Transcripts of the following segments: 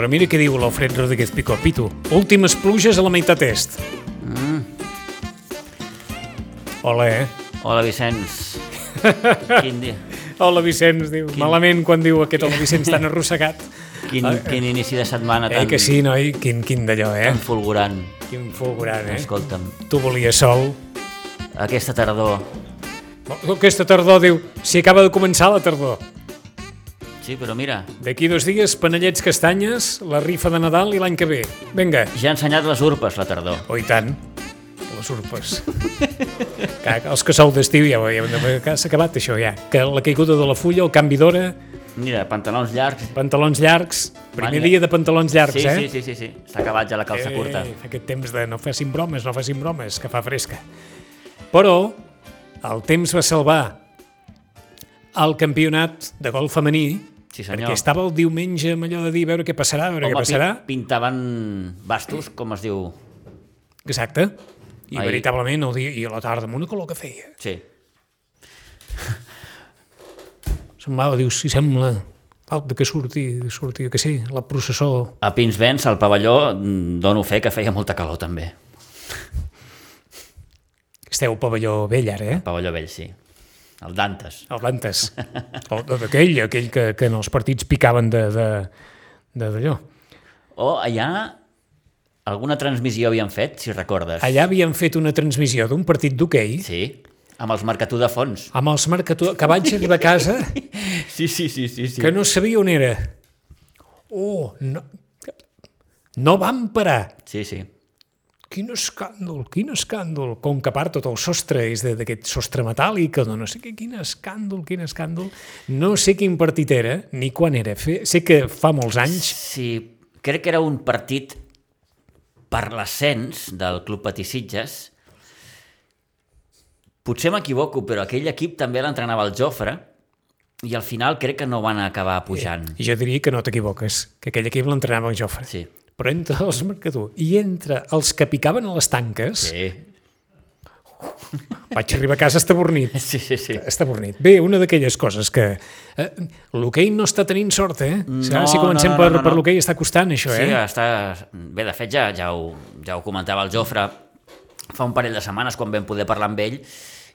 Però mira què diu l'Alfred Rodríguez Picó. Pitu, últimes pluges a la meitat est. Mm. Hola, eh? Hola, Vicenç. Quin, dia, Hola, Vicenç, diu. Quin- Malament quan diu aquest hola, Vicenç tan arrossegat. quin, quin inici de setmana Eh, tan, que sí, noi? Quin, quin d'allò, eh? tan fulgurant. Quin fulgurant, eh? Escolta'm, Tu volies sol. aquesta tardor... Aquesta tardor, diu, si acaba de començar la tardor. Sí, però mira, D'aquí dos dies, panellets castanyes, la rifa de Nadal i l'any que ve. Vinga. ja ha ensenyat les urpes, la tardor. Oh, i tant. Les urpes. Clar, els que sou d'estiu ja, ja, ja s'ha acabat això ja. Que la caiguda de la fulla, el canvi d'hora, Mira, pantalons llargs. pantalons llargs, primer Màniga. dia de pantalons llargs, Sí, eh? sí, sí, sí, sí. S'ha acabat ja la calça curta. Eh, aquest temps de no facin bromes, no facin bromes, que fa fresca. Però el temps va salvar el campionat de golf femení Sí, senyor. perquè estava el diumenge amb allò de dir a veure què passarà, a veure Home, què passarà. pi- pintaven bastos, com es diu. Exacte. I Ahir. veritablement el dia, i a la tarda amb una calor que feia. Sí. Semblava, dius, si sembla falta que surti, surti, que sí, la processó. A Pinsbens, al pavelló, dono fe que feia molta calor, també. Esteu pavelló vell ara, eh? El pavelló vell, sí. El Dantes. El Dantes. O d'aquell, aquell que, que en els partits picaven de d'allò. O allà alguna transmissió havien fet, si recordes. Allà havien fet una transmissió d'un partit d'hoquei Sí, amb els marcatú de fons. amb els marcators, que vaig arribar a casa Sí, sí, sí, sí. sí. que no sabia on era. Oh, no, no van parar. Sí, sí. Quin escàndol, quin escàndol. Com que part tot el sostre és d'aquest sostre metàl·lic, o de no sé què, quin escàndol, quin escàndol. No sé quin partit era, ni quan era. Fe, sé que fa molts anys, Sí, crec que era un partit per l'ascens del Club Patí Sitges. Potser m'equivoco, però aquell equip també l'entrenava el Jofre i al final crec que no van acabar pujant. i jo diria que no t'equivoques, que aquell equip l'entrenava en Jofre. Sí, Però entre els marcadors i entre els que picaven a les tanques, sí, vaig arribar a casa estabornit. sí, sí. sí. Estabornit. Bé, una d'aquelles coses que... Eh, l'hoquei no està tenint sort, eh? No, No, si comencem no, no, per, no, no. per l'hoquei està costant, això, Sí, eh? està... Bé, de fet, ja, ja, ho, ja ho comentava el Jofre fa un parell de setmanes quan vam poder parlar amb ell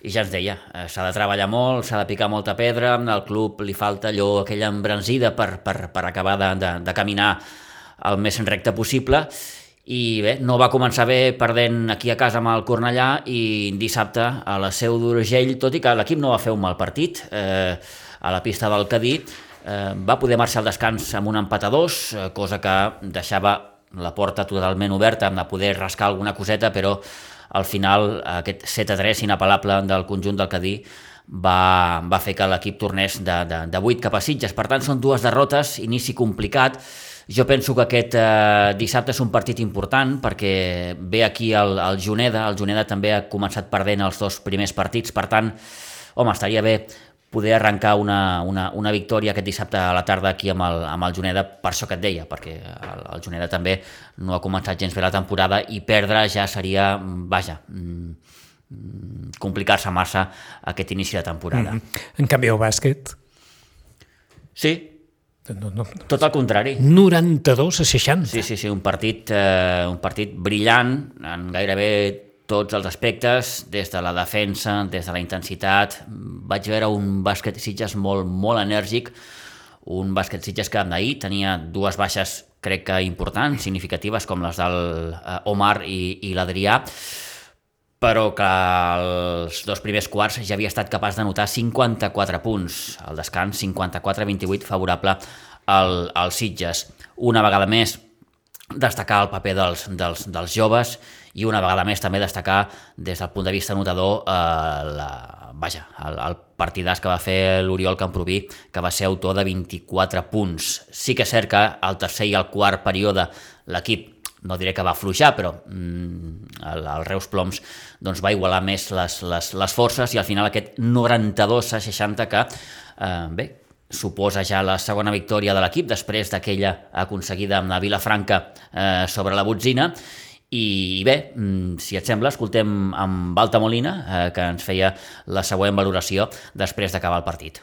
i ja ens deia, eh, s'ha de treballar molt, s'ha de picar molta pedra, al club li falta allò, aquella embranzida per, per, per acabar de, de, de caminar el més en recte possible i bé, no va començar bé perdent aquí a casa amb el Cornellà i dissabte a la Seu d'Urgell, tot i que l'equip no va fer un mal partit eh, a la pista del Cadí, eh, va poder marxar al descans amb un empat a dos, eh, cosa que deixava la porta totalment oberta de poder rascar alguna coseta, però al final aquest 7 a 3 inapel·lable del conjunt del Cadí va, va fer que l'equip tornés de, de, de 8 cap a Sitges. Per tant, són dues derrotes, inici complicat. Jo penso que aquest eh, dissabte és un partit important perquè ve aquí el, el Juneda, el Juneda també ha començat perdent els dos primers partits, per tant, home, estaria bé poder arrencar una, una, una victòria aquest dissabte a la tarda aquí amb el, amb el Juneda, per això que et deia, perquè el, el Juneda també no ha començat gens bé la temporada i perdre ja seria, vaja, mm, complicar-se massa aquest inici de temporada. Mm -hmm. En canvi, el bàsquet, Sí, no, no, tot el contrari. 92 a 60. Sí, sí, sí, un partit, eh, un partit brillant en gairebé tots els aspectes, des de la defensa, des de la intensitat. Vaig veure un bàsquet Sitges molt, molt enèrgic, un bàsquet Sitges que d'ahir tenia dues baixes crec que importants, significatives, com les del eh, Omar i, i l'Adrià, però que els dos primers quarts ja havia estat capaç de notar 54 punts. al descans 54-28 favorable al, al Sitges. Una vegada més destacar el paper dels, dels, dels joves i una vegada més també destacar des del punt de vista notador eh, la, vaja, el, el partidàs que va fer l'Oriol Camproví, que va ser autor de 24 punts. Sí que és cert que al tercer i al quart període l'equip no diré que va afluixar, però mm, el, el Reus Ploms doncs, va igualar més les, les, les forces i al final aquest 92 a 60 que, eh, bé, suposa ja la segona victòria de l'equip després d'aquella aconseguida amb la Vilafranca eh, sobre la Botzina i bé, mm, si et sembla, escoltem amb Balta Molina, eh, que ens feia la següent valoració després d'acabar el partit.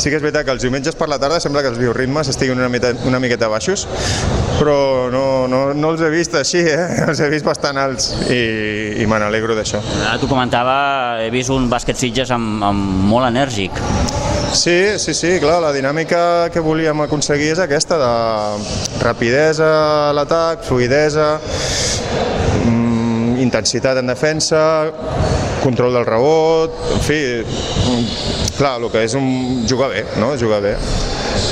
Sí que és veritat que els diumenges per la tarda sembla que els bioritmes estiguin una, mica, una miqueta baixos, però no, no, no els he vist així, eh? els he vist bastant alts i, i me n'alegro d'això. Ara t'ho comentava, he vist un bàsquet Sitges amb, amb molt enèrgic. Sí, sí, sí, clar, la dinàmica que volíem aconseguir és aquesta, de rapidesa a l'atac, fluidesa, mm, intensitat en defensa, control del rebot, en fi, clar, el que és un jugar bé, no? jugar bé.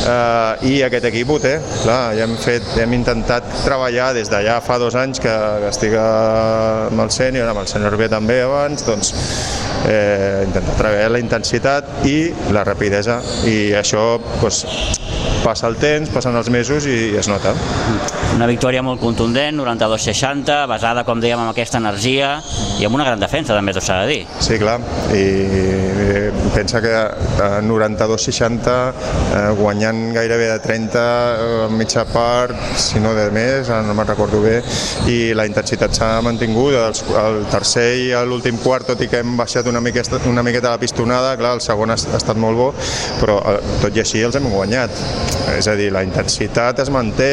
Uh, I aquest equip ho té, clar, ja hem, fet, hem intentat treballar des d'allà fa dos anys que, que estic amb el sènior, amb el senyor B també abans, doncs eh, intentar treballar la intensitat i la rapidesa i això doncs, passa el temps, passen els mesos i es nota. Una victòria molt contundent, 92-60, basada, com dèiem, en aquesta energia i amb una gran defensa, també t'ho s'ha de dir. Sí, clar, i pensa que a 92-60, eh, guanyant gairebé de 30 eh, en mitja part, si no de més, no me'n recordo bé, i la intensitat s'ha mantingut, el tercer i l'últim quart, tot i que hem baixat una miqueta, una miqueta la pistonada, clar, el segon ha, ha estat molt bo, però eh, tot i així els hem guanyat. És a dir, la intensitat es manté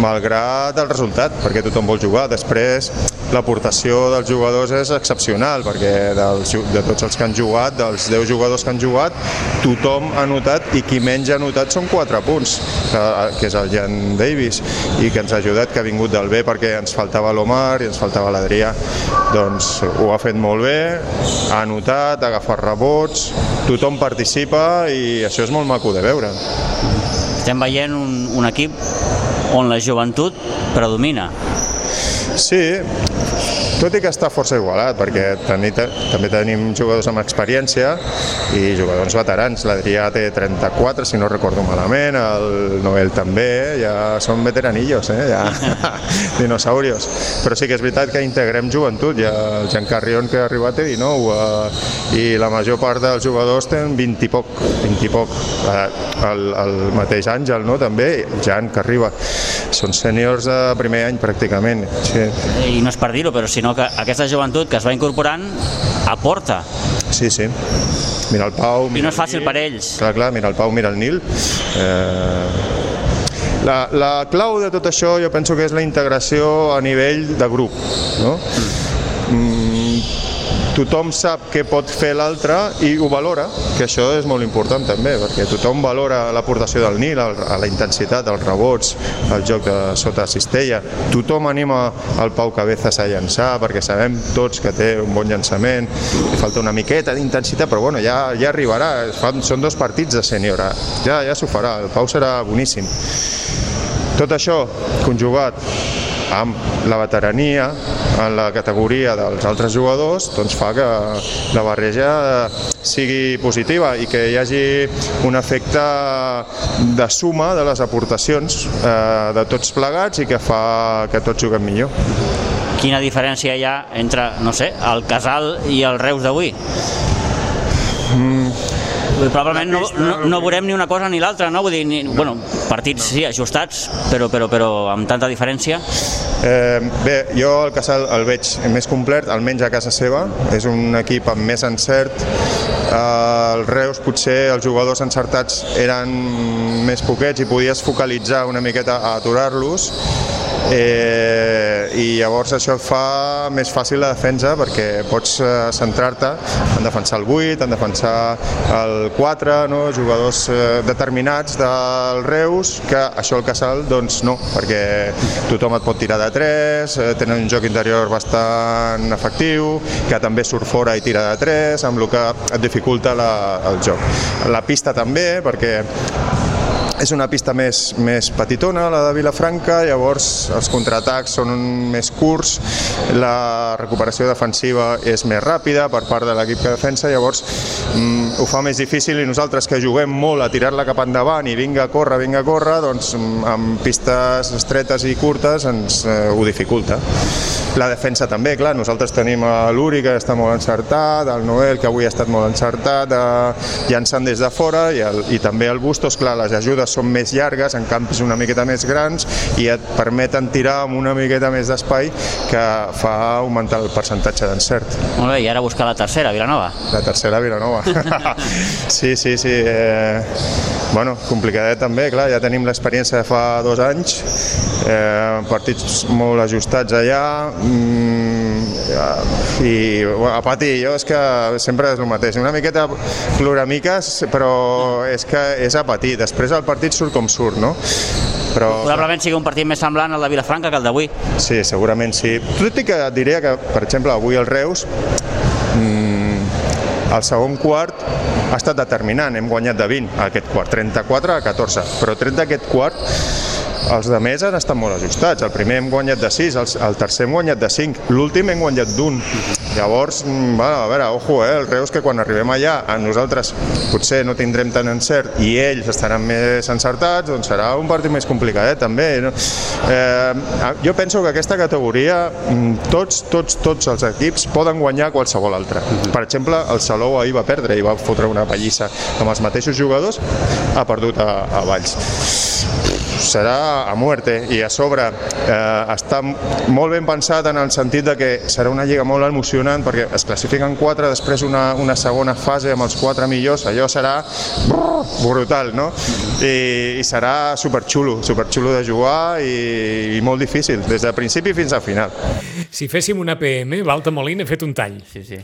malgrat el resultat, perquè tothom vol jugar. Després, l'aportació dels jugadors és excepcional, perquè dels, de tots els que han jugat, dels 10 jugadors que han jugat, tothom ha notat i qui menys ha notat són 4 punts, que, que és el Jan Davis, i que ens ha ajudat, que ha vingut del bé perquè ens faltava l'Omar i ens faltava l'Adrià. Doncs ho ha fet molt bé, ha notat, ha agafat rebots, tothom participa i això és molt maco de veure. Estem veient un, un equip on la joventut predomina. Sí, tot i que està força igualat, perquè teni, també tenim jugadors amb experiència i jugadors veterans. L'Adrià té 34, si no recordo malament, el Noel també, ja són veteranillos, eh? ja dinosaurios. Però sí que és veritat que integrem joventut, ja el Jean Carrion que ha arribat té 19 eh, i la major part dels jugadors tenen 20 i poc, 20 i poc. Eh, el, el mateix Àngel, no? també, Jan que arriba. Són sèniors de primer any pràcticament. Sí. I no és per dir-ho, però sinó que aquesta joventut que es va incorporant aporta. Sí, sí. Mira el Pau... I no és fàcil per ells. Clar, clar, mira el Pau, mira el Nil. Eh, la, la clau de tot això jo penso que és la integració a nivell de grup. No? Mm tothom sap què pot fer l'altre i ho valora, que això és molt important també, perquè tothom valora l'aportació del Nil, a la intensitat, els rebots, el joc de sota cistella. Tothom anima el Pau Cabezas a llançar, perquè sabem tots que té un bon llançament, li falta una miqueta d'intensitat, però bueno, ja, ja arribarà, són dos partits de sènior, ja, ja s'ho farà, el Pau serà boníssim. Tot això conjugat amb la veterania en la categoria dels altres jugadors doncs fa que la barreja sigui positiva i que hi hagi un efecte de suma de les aportacions eh, de tots plegats i que fa que tots juguem millor. Quina diferència hi ha entre, no sé, el Casal i el Reus d'avui? Probablement no, no, no veurem ni una cosa ni l'altra, no? Vull dir, ni, bueno, partits sí, ajustats, però, però, però amb tanta diferència. Eh, bé, jo el Casal el veig més complet, almenys a casa seva, és un equip amb més encert, eh, el Reus potser els jugadors encertats eren més poquets i podies focalitzar una miqueta a aturar-los, eh, i llavors això fa més fàcil la defensa perquè pots eh, centrar-te en defensar el 8, en defensar el 4, no? jugadors eh, determinats del Reus, que això el Casal doncs no, perquè tothom et pot tirar de 3, eh, tenen un joc interior bastant efectiu, que també surt fora i tira de 3, amb el que et dificulta la, el joc. La pista també, perquè és una pista més, més petitona, la de Vilafranca, llavors els contraatacs són més curts, la recuperació defensiva és més ràpida per part de l'equip que defensa, llavors mm, ho fa més difícil i nosaltres que juguem molt a tirar-la cap endavant i vinga a córrer, vinga a córrer, doncs mm, amb pistes estretes i curtes ens eh, ho dificulta. La defensa també, clar, nosaltres tenim a l'Uri que està molt encertat, el Noel que avui ha estat molt encertat, eh, llançant des de fora i, el, i també el Bustos, clar, les ajudes pilotes són més llargues, en campis una miqueta més grans i et permeten tirar amb una miqueta més d'espai que fa augmentar el percentatge d'encert. Molt bé, i ara buscar la tercera, Vilanova. La tercera, Vilanova. sí, sí, sí. Eh, bueno, complicadet també, clar, ja tenim l'experiència de fa dos anys, eh, partits molt ajustats allà, mm, i a pati, jo és que sempre és el mateix, una miqueta ploramiques, però és que és a patir, després el partit surt com surt, no? Però... Probablement sigui un partit més semblant al de Vilafranca que el d'avui. Sí, segurament sí. Tot i que et diria que, per exemple, avui el Reus, mmm, el segon quart ha estat determinant, hem guanyat de 20 aquest quart, 34 a 14, però tret d'aquest quart els de més han estat molt ajustats. El primer hem guanyat de 6, el, el tercer hem guanyat de 5, l'últim hem guanyat d'un. Llavors, bueno, a veure, ojo, eh, el Reus que quan arribem allà a nosaltres potser no tindrem tant encert i ells estaran més encertats, doncs serà un partit més complicat, eh, també. No? Eh, jo penso que aquesta categoria tots, tots, tots els equips poden guanyar qualsevol altre. Per exemple, el Salou ahir va perdre i va fotre una pallissa amb els mateixos jugadors, ha perdut a, a Valls serà a muerte i a sobre. Eh, està molt ben pensat en el sentit de que serà una lliga molt emocionant perquè es classifiquen quatre, després una, una segona fase amb els quatre millors, allò serà brutal, no? I, i serà superxulo, superxulo de jugar i, i molt difícil, des de principi fins al final. Si féssim una PM, Valta Molina ha fet un tall. Sí, sí.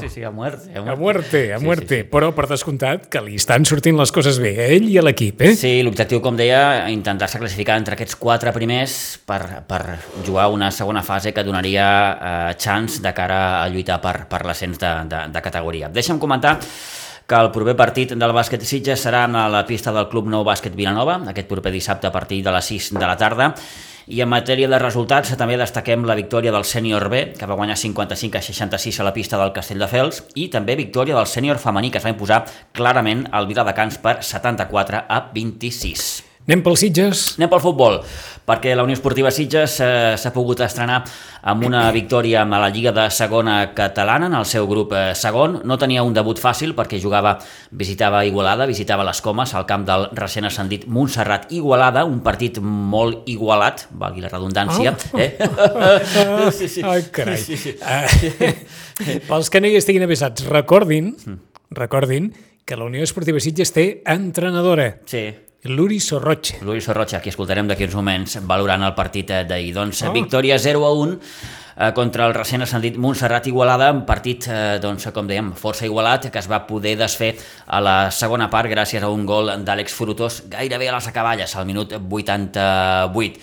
Sí, sí, a muerte. A muerte, a muerte, a muerte. Sí, sí, sí. però per descomptat que li estan sortint les coses bé, a ell i a l'equip, eh? Sí, l'objectiu, com deia, intentar-se classificar entre aquests quatre primers per, per jugar una segona fase que donaria eh, chance de cara a lluitar per, per l'ascens de, de, de categoria. Deixa'm comentar que el proper partit del bàsquet Sitges serà a la pista del Club Nou Bàsquet Vilanova, aquest proper dissabte a partir de les 6 de la tarda, i en matèria de resultats també destaquem la victòria del sènior B, que va guanyar 55 a 66 a la pista del Castelldefels, i també victòria del sènior femení, que es va imposar clarament al Viladecans per 74 a 26. Anem pel Sitges? Anem pel futbol, perquè la Unió Esportiva Sitges eh, s'ha pogut estrenar amb una victòria a la Lliga de Segona Catalana, en el seu grup eh, segon. No tenia un debut fàcil perquè jugava, visitava Igualada, visitava les Comes, al camp del recent ascendit Montserrat Igualada, un partit molt igualat, valgui la redundància. Oh. Eh? sí, sí. Ai, carai. Sí, sí. Uh, pels que no hi estiguin avisats, recordin, mm. recordin que la Unió Esportiva Sitges té entrenadora. Sí Luri Sorroche. Luri Sorroche, aquí escoltarem d'aquí uns moments valorant el partit eh, d'ahir. Doncs oh. victòria 0 a 1 eh, contra el recent ascendit Montserrat Igualada, un partit, eh, doncs, com dèiem, força igualat, que es va poder desfer a la segona part gràcies a un gol d'Àlex Frutós gairebé a les acaballes, al minut 88.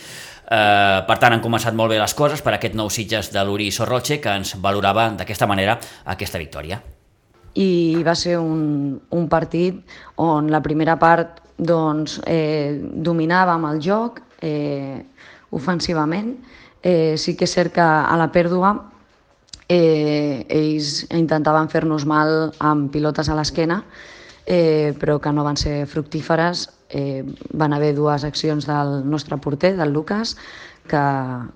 Eh, per tant, han començat molt bé les coses per aquest nou Sitges de l'Uri Sorroche, que ens valorava d'aquesta manera aquesta victòria. I va ser un, un partit on la primera part doncs, eh, dominàvem el joc eh, ofensivament. Eh, sí que és cert que a la pèrdua eh, ells intentaven fer-nos mal amb pilotes a l'esquena, eh, però que no van ser fructíferes. Eh, van haver dues accions del nostre porter, del Lucas, que,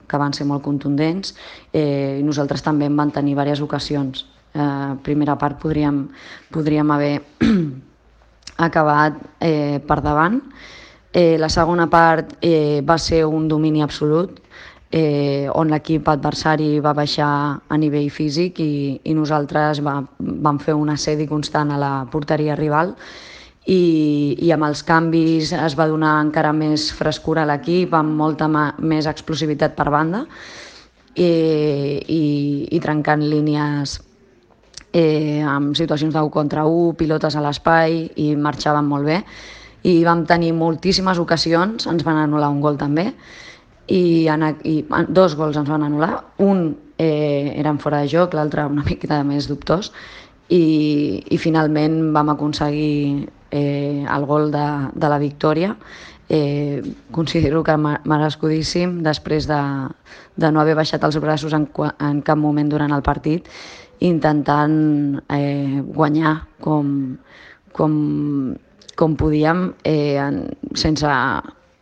que van ser molt contundents eh, i nosaltres també en van tenir diverses ocasions. Eh, primera part podríem, podríem haver acabat eh, per davant. Eh, la segona part eh, va ser un domini absolut, eh, on l'equip adversari va baixar a nivell físic i, i nosaltres va, vam fer un assedi constant a la porteria rival i, i amb els canvis es va donar encara més frescura a l'equip, amb molta més explosivitat per banda i, i, i trencant línies eh, amb situacions d'un contra un, pilotes a l'espai i marxaven molt bé. I vam tenir moltíssimes ocasions, ens van anul·lar un gol també, i, en, i dos gols ens van anul·lar, un eh, eren fora de joc, l'altre una miqueta més dubtós, i, i finalment vam aconseguir eh, el gol de, de la victòria. Eh, considero que merescudíssim després de, de no haver baixat els braços en, en cap moment durant el partit intentant eh, guanyar com, com, com podíem eh, en, sense,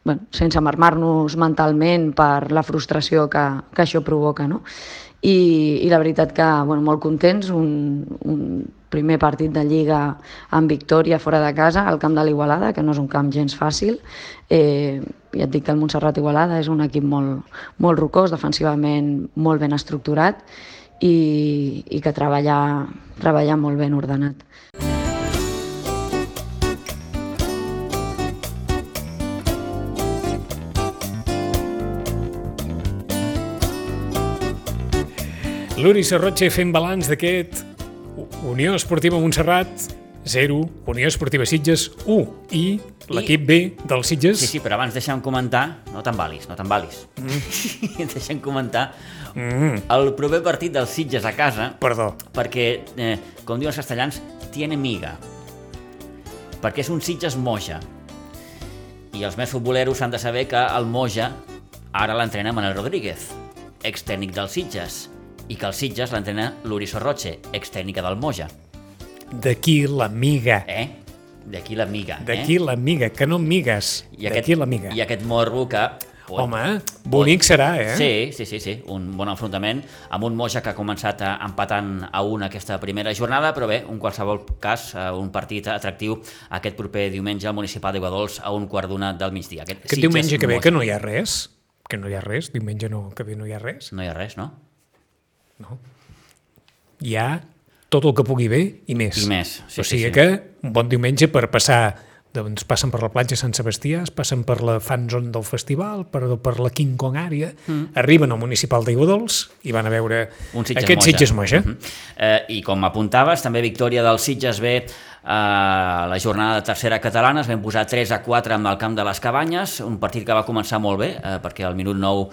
bueno, sense marmar-nos mentalment per la frustració que, que això provoca. No? I, I la veritat que bueno, molt contents, un, un primer partit de Lliga en victòria fora de casa, al camp de l'Igualada, que no és un camp gens fàcil. Eh, ja et dic que el Montserrat Igualada és un equip molt, molt rocós, defensivament molt ben estructurat i, i que treballa, treballa molt ben ordenat. L'Uri Serrotxe fent balanç d'aquest Unió Esportiva Montserrat 0, Unió Esportiva Sitges 1 i l'equip B del Sitges Sí, sí, però abans deixa'm comentar... No t'embalis, no t'embalis. Mm. deixa'm comentar mm, el proper partit dels Sitges a casa, perdó perquè, eh, com diuen els castellans, tiene miga. Perquè és un Sitges Moja. I els més futboleros han de saber que el Moja ara l'entrena Manel Rodríguez, ex-tècnic dels Sitges, i que el Sitges l'entrena l'Uri Sorroche, ex-tècnica del Moja. d'aquí l'amiga Eh? D'aquí la miga. d'aquí eh? l'amiga, que no migues d'aquí l'amiga I aquest morro que... pot- home, bonic serà, eh? Sí, sí, sí, sí, un bon enfrontament amb un Moja que ha començat eh, empatant a un aquesta primera jornada, però bé, un qualsevol cas, eh, un partit atractiu aquest proper diumenge al Municipal de Guadols a un quart d'una del migdia. Aquest, Aquest Sitges diumenge que ve Moja. que no hi ha res, que no hi ha res, diumenge no, que ve no hi ha res, No hi ha res, no? hi ha tot el que pugui bé i més. I més, sí, o sí, sigui sí. que un bon diumenge per passar doncs passen per la platja Sant Sebastià, es passen per la fan zone del festival, per, per la King Kong àrea, mm. arriben al municipal d'Iguadols i van a veure Un Sitges aquest Moja. Sitges Moja. Mhm. eh, I com apuntaves, també victòria del Sitges B a la jornada de tercera catalana, es van posar 3 a 4 amb el camp de les Cabanyes, un partit que va començar molt bé, eh, perquè al minut 9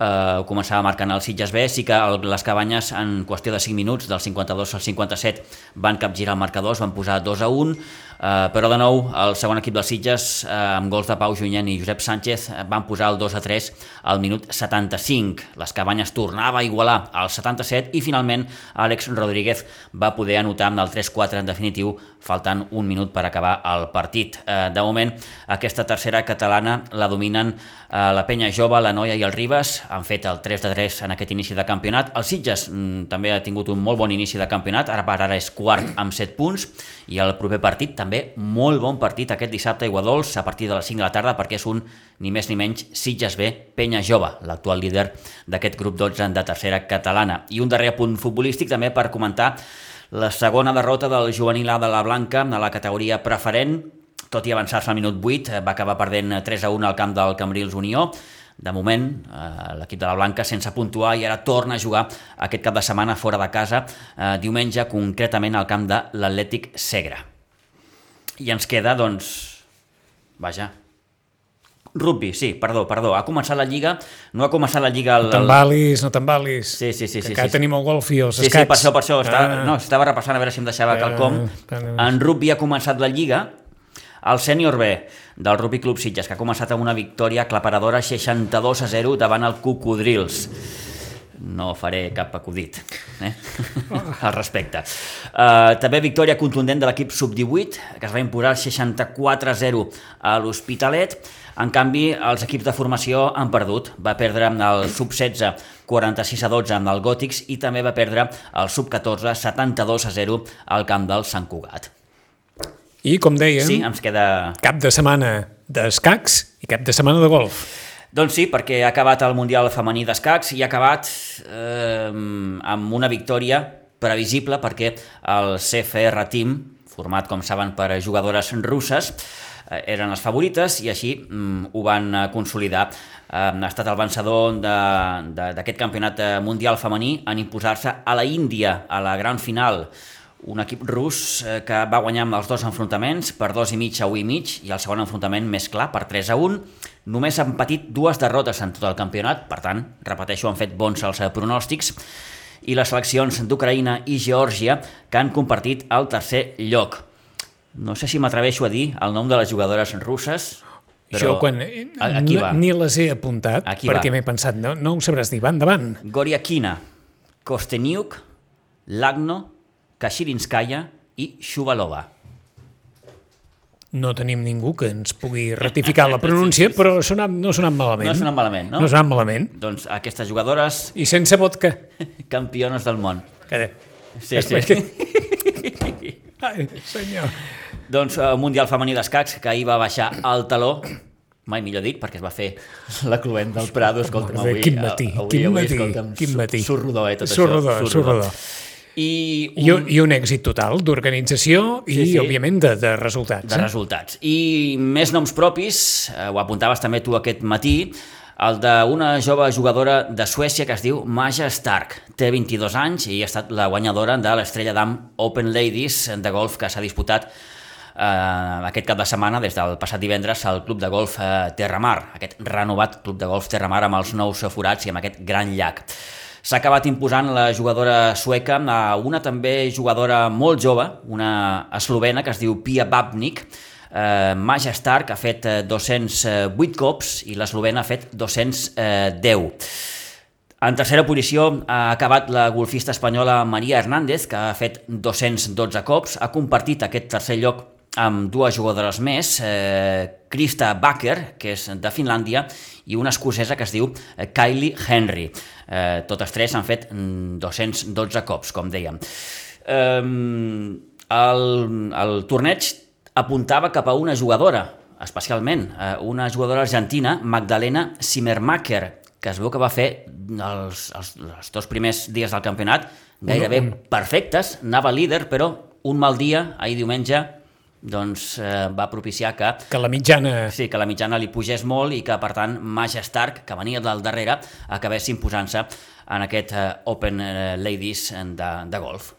eh, començava marcant el Sitges B, sí que el, les Cabanyes en qüestió de 5 minuts, del 52 al 57, van capgirar el marcador, es van posar 2 a 1, eh, però de nou el segon equip dels Sitges, eh, amb gols de Pau Junyent i Josep Sánchez, van posar el 2 a 3 al minut 75. Les Cabanyes tornava a igualar al 77 i finalment Àlex Rodríguez va poder anotar amb el 3-4 en definitiu, faltant un minut per acabar el partit. Eh, de moment, aquesta tercera catalana la dominen eh, la Penya Jove, la Noia i el Ribes, han fet el 3 de 3 en aquest inici de campionat. El Sitges mm, també ha tingut un molt bon inici de campionat, ara per ara és quart amb 7 punts, i el proper partit també molt bon partit aquest dissabte a Iguadols a partir de les 5 de la tarda perquè és un ni més ni menys Sitges B, Penya Jove, l'actual líder d'aquest grup 12 de tercera catalana. I un darrer punt futbolístic també per comentar la segona derrota del juvenil A de la Blanca a la categoria preferent, tot i avançar-se al minut 8, eh, va acabar perdent 3 a 1 al camp del Cambrils Unió. De moment, eh, l'equip de la Blanca sense puntuar i ara torna a jugar aquest cap de setmana fora de casa, eh, diumenge concretament al camp de l'Atlètic Segre. I ens queda, doncs, vaja, rugby, sí, perdó, perdó, ha començat la Lliga, no ha començat la Lliga... El, No t'embalis, no t'embalis. Sí, sí, sí, que sí, encara sí. tenim el golf i els Sí, sí, escacs. per això, per això. Estava, Ah. no, estava repassant a veure si em deixava Ah, quelcom. tant, En rugby ha començat la Lliga, el sènior B del Rugby Club Sitges, que ha començat amb una victòria aclaparadora 62 a 0 davant el Cocodrils. No faré cap acudit eh? al respecte. Uh, també victòria contundent de l'equip sub-18, que es va imposar 64 a 0 a l'Hospitalet. En canvi, els equips de formació han perdut. Va perdre el sub-16 46 a 12 amb el Gòtics i també va perdre el sub-14 72 a 0 al camp del Sant Cugat. I, com dèiem, Sí, ens queda cap de setmana d'escacs i cap de setmana de golf. Doncs sí, perquè ha acabat el Mundial Femení d'Escacs i ha acabat eh, amb una victòria previsible perquè el CFR Team, format, com saben, per jugadores russes, eh, eren les favorites i així mm, ho van eh, consolidar. Eh, ha estat el vencedor d'aquest campionat eh, mundial femení en imposar-se a la Índia a la gran final un equip rus eh, que va guanyar amb els dos enfrontaments per dos i mig a 1 i mig i el segon enfrontament més clar per 3 a 1 només han patit dues derrotes en tot el campionat per tant, repeteixo, han fet bons els eh, pronòstics. I les seleccions d'Ucraïna i Geòrgia que han compartit el tercer lloc. No sé si m'atreveixo a dir el nom de les jugadores russes però jo quan aquí va. ni les he apuntat Aquí perquè m'he pensat, no, no ho sabràs dir, va endavant. Goriakina, Kosteniuk, Lagno, Kashirinskaya i Shuvalova. No tenim ningú que ens pugui ratificar la pronúncia, però ha sonat, no ha sonat malament. No ha sonat malament, no? No ha sonat malament. Doncs aquestes jugadores I sense vodka. campiones del món. Que... Sí, sí. És que- Ai, senyor. Doncs el Mundial Femení d'Escacs, que ahir va baixar el taló, mai millor dit, perquè es va fer la cluent del Prado, escolta'm, avui... quin matí, avui, quin avui, matí, escolta'm, quin matí. Sorrodor, eh, tot Sorrodor, això. sorrodor. I un, I, un, I un èxit total d'organització i, Sí, sí. òbviament, de, de resultats. de eh? resultats. I més noms propis, eh, ho apuntaves també tu aquest matí, el d'una jove jugadora de Suècia que es diu Maja Stark. Té 22 anys i ha estat la guanyadora de l'Estrella d'Am Open Ladies de golf que s'ha disputat eh, aquest cap de setmana, des del passat divendres, al Club de Golf eh, Terramar, aquest renovat Club de Golf Terramar amb els nous forats i amb aquest gran llac. S'ha acabat imposant la jugadora sueca a una també jugadora molt jove, una eslovena que es diu Pia Babnik, Eh, Maja Stark ha fet eh, 208 cops i l'eslovena ha fet 210. En tercera posició ha acabat la golfista espanyola Maria Hernández, que ha fet 212 cops, ha compartit aquest tercer lloc amb dues jugadores més, eh, Krista Baker, que és de Finlàndia, i una escocesa que es diu eh, Kylie Henry. Eh, totes tres han fet mm, 212 cops, com dèiem. Eh, el, el torneig apuntava cap a una jugadora, especialment, eh, una jugadora argentina, Magdalena Zimmermacher, que es veu que va fer els, els, els dos primers dies del campionat gairebé perfectes, anava líder, però un mal dia, ahir diumenge, doncs eh, va propiciar que Que la mitjana... Sí, que la mitjana li pugés molt i que, per tant, Maja Stark, que venia del darrere, acabés imposant-se en aquest eh, Open eh, Ladies de, de golf.